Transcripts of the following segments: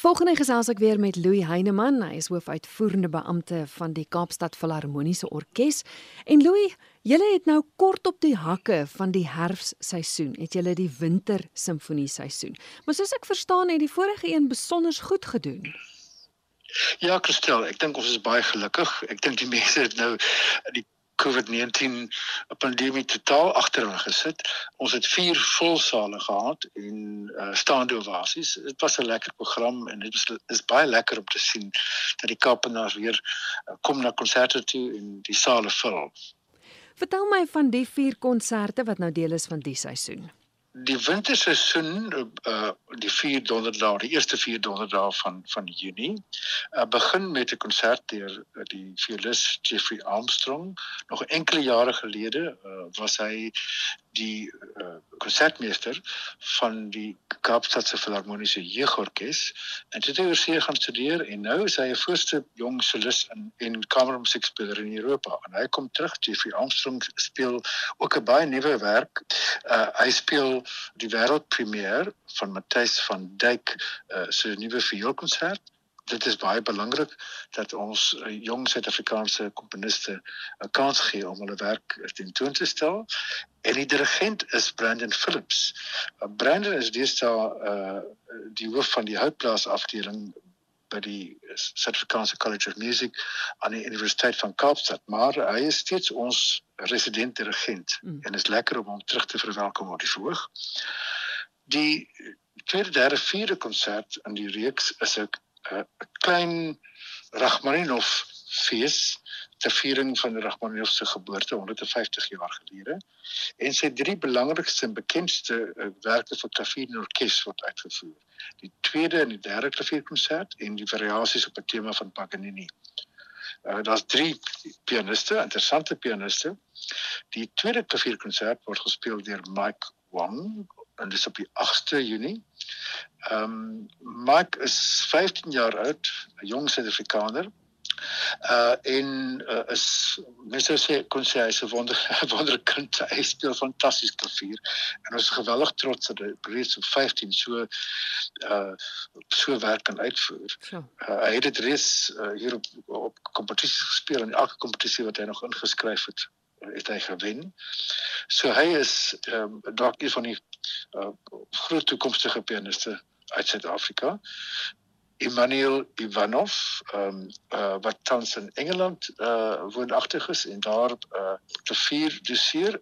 Volgende gesels ek weer met Louis Heineman. Hy is hoofuitvoerende beampte van die Kaapstad Filharmoniese Orkees. En Louis, julle het nou kort op die hakke van die herfsseisoen, het julle die winter simfonie seisoen. Maar soos ek verstaan, het die vorige een besonder goed gedoen. Ja, Christel, ek dink ons is baie gelukkig. Ek dink die mense het nou die COVID-19 pandemie totaal agter hulle gesit. Ons het vier volsale gehad en uh, staande ovasies. Dit was 'n lekker program en dit is is baie lekker om te sien dat die Kaapenaars weer uh, kom na konserte toe en die sale vul. Vertel my van die vier konserte wat nou deel is van die seisoen die winterseisoen uh die vier donderdae die eerste vier donderdae van van Junie uh, begin met 'n konsert deur uh, die violis Jeffrey Armstrong. Nog enkele jare gelede uh, was hy die uh, konsertmeester van die Kaapstadse Filharmoniese Jeugorkes. En het oor see gaan studeer en nou is hy 'n voorste jong solis in en kamermusiekspeler in Europa. En hy kom terug Jeffrey Armstrong speel ook 'n baie nuwe werk. Uh, hy speel die wêreldpremier van Matthys van Duyk uh, se nuwe vioolkonsert dit is baie belangrik dat ons uh, jong Suid-Afrikaanse komponiste 'n uh, kans gee om hulle werk ten toon te stel. En die dirigent is Brandon Phillips. Uh, Brandon is deesdae uh, die hoof van die houtblaas afdeling by die Suid-Afrikaanse College of Music aan die Universiteit van Kaapstad, maar hy is steeds ons resident dirigent mm. en is lekker om hom terug te verwelkom op die verhoog. Die tweede, derde, vierde konsert in die reeks is 'n 'n klein Rachmaninov fees ter viering van Rachmaninov se geboorte 150 jaar gelede. En sy drie belangrikste en bekendste uh, werke vir klavier en orkes word uitgevoer. Die tweede en die derde klavierkonsert en die variasies op 'n tema van Paganini. Uh, Daar's drie pianiste, interessante pianiste. Die tweede klavierkonsert word gespeel deur Mike Wang en dis op die 8de Junie. Ehm um, Mike is 15 jaar oud, 'n jong Suid-Afrikaner. Uh en uh, is mense sê kon sê hy's 'n wonder wonderkind. Hy speel fantasties klavier en ons is geweldig trots dat hy reeds op 15 so uh so werk kan uitvoer. Uh, hy het dit reeds uh, hier op op kompetisies gespeel en elke kompetisie wat hy nog ingeskryf het het hy gewen. So hy is ehm um, dalk een van die uh, groot toekomstige pianiste uit Suid-Afrika. Immanuel Ivanov, ehm um, uh, wat tans in Engeland uh woonagtig is en daar uh klavier doseer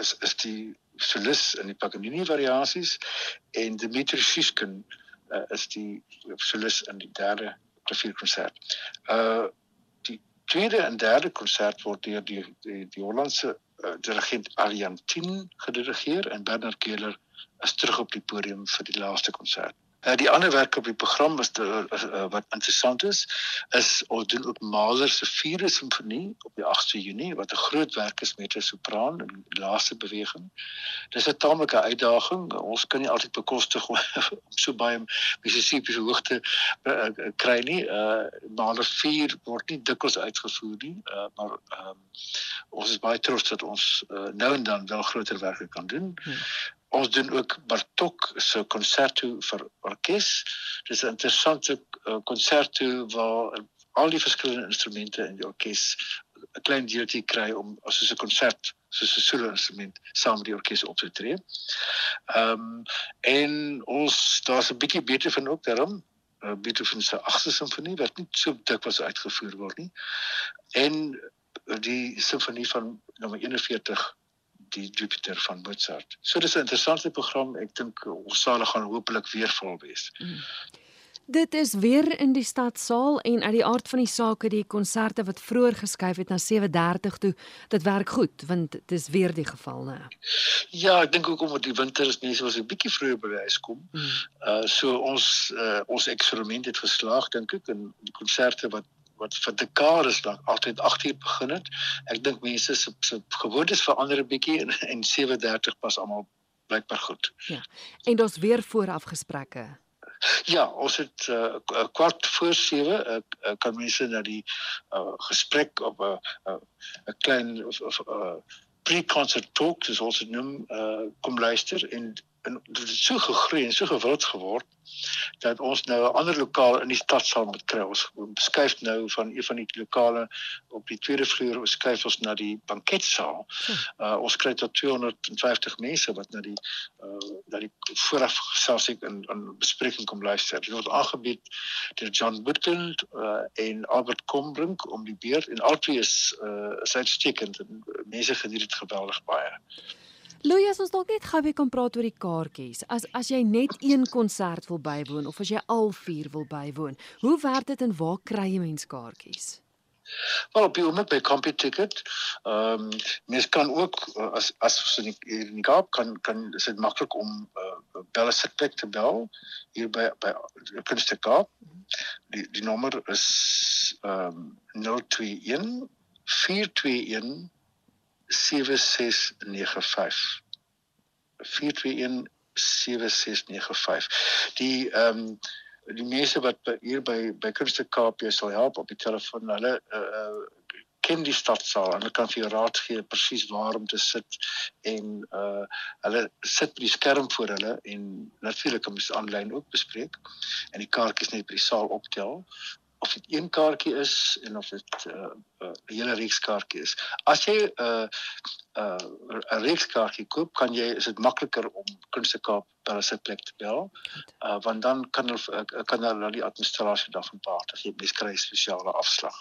is is die solis in die Paganini variasies en Dmitri Shishkin uh, is die solis in die derde klavierkonsert. Uh die tweede en derde konsert word deur die die, die Hollandse uh, dirigent Arjan Tin gedirigeer en Bernard Keller is terug op die podium vir die laaste konsert. Uh, die ander werk op die program is uh, uh, wat interessant is is ons doen ook Mahler se 4de simfonie op die 8de Junie wat 'n groot werk is met 'n sopran in die laaste beweging. Dis 'n tamelike uitdaging. Ons kan nie altyd bekostig om so baie Mississippi se hoogte uh, kry nie. Uh, Mahler 4 word nie dikwels uitgevoer nie, uh, maar um, ons is baie trots dat ons uh, nou en dan wel groter werke kan doen. Hmm ons doen ook Bartok se konserto vir orkes. Dis 'n interessante konserto uh, waar al die verskillende instrumente in die orkes 'n klein deeltjie kry om as 'n konsert soos 'n solo instrument saam met die orkes op te tree. Ehm um, en ons daar's 'n bietjie beter van ook daarom uh, Beethoven se 8de simfonie wat nie so dikwels uitgevoer word nie. En die simfonie van nommer 41 die Jupiter van Mozart. So dis 'n interessante program. Ek dink ons sal gaan hopelik weer vol wees. Mm. Dit is weer in die stadsaal en uit die aard van die saak die konserte wat vroeër geskuif het na 7:30 toe, dit werk goed want dit is weer die geval, né? Ja, ek dink ook omdat die winter is mense was 'n bietjie vroeër by huis kom. Mm. Uh so ons uh, ons eksperiment het geslaag dink ek en die konserte wat wat vir dekades lank altyd 8 uur begin het. Ek dink mense se se gewoontes verander 'n bietjie en en 7:30 pas almal blykbaar goed. Ja. En daar's weer vooraf gesprekke. Ja, ons het uh, kwart voor 7 uh, uh, kan mense na die uh, gesprek op 'n uh, 'n uh, klein of, of uh, pre-concert talk, dis ons noem, uh, kom luister en en dit het so gegroei en so gewild geword dat ons nou 'n ander lokaal in die stad sal moet kry. Ons beskuif nou van een van die lokale op die tweede vloer, ons skuif ons na die banketsaal. Uh ons kry tot 250 mense wat na die uh na die vooraf selfs ek in 'n bespreking kom luister. Dit word aangebied deur John Buttel uh en Albert Kombrink om die beurt en albei is uh is uitstekend en mense geniet dit geweldig baie. Louis, as ons dalk net gou weer kan praat oor die kaartjies. As as jy net een konsert wil bywoon of as jy al vier wil bywoon, hoe werk dit en waar kry jy mens kaartjies? Wel op die oomblik by CompuTicket. Ehm um, mens kan ook as as in die, in die Kaap kan kan is dit maklik om uh, bel as ek te bel hier by by Kunste Kaap. Die die nommer is ehm um, 021 421 7695 421 7695 die ehm um, die mense wat hier by by Kunste Kaap jy sal help op die telefoon hulle uh, uh, ken die stadsaal. En kan vir jou raad gee presies waar om te sit en uh hulle sit by die skerm voor hulle en natuurlik kan mens aanlyn ook bespreek en die kaartjies net by die saal optel of dit een kaartjie is en of dit 'n uh, uh, hele reeks kaartjies is. As jy 'n uh, 'n uh, reeks kaartjie koop, kan jy is dit makliker om Kunste Kaap per se plek te bel. Uh, want dan kan hulle uh, kan hulle die administrasie daarvan betaal as jy mens kry spesiale afslag.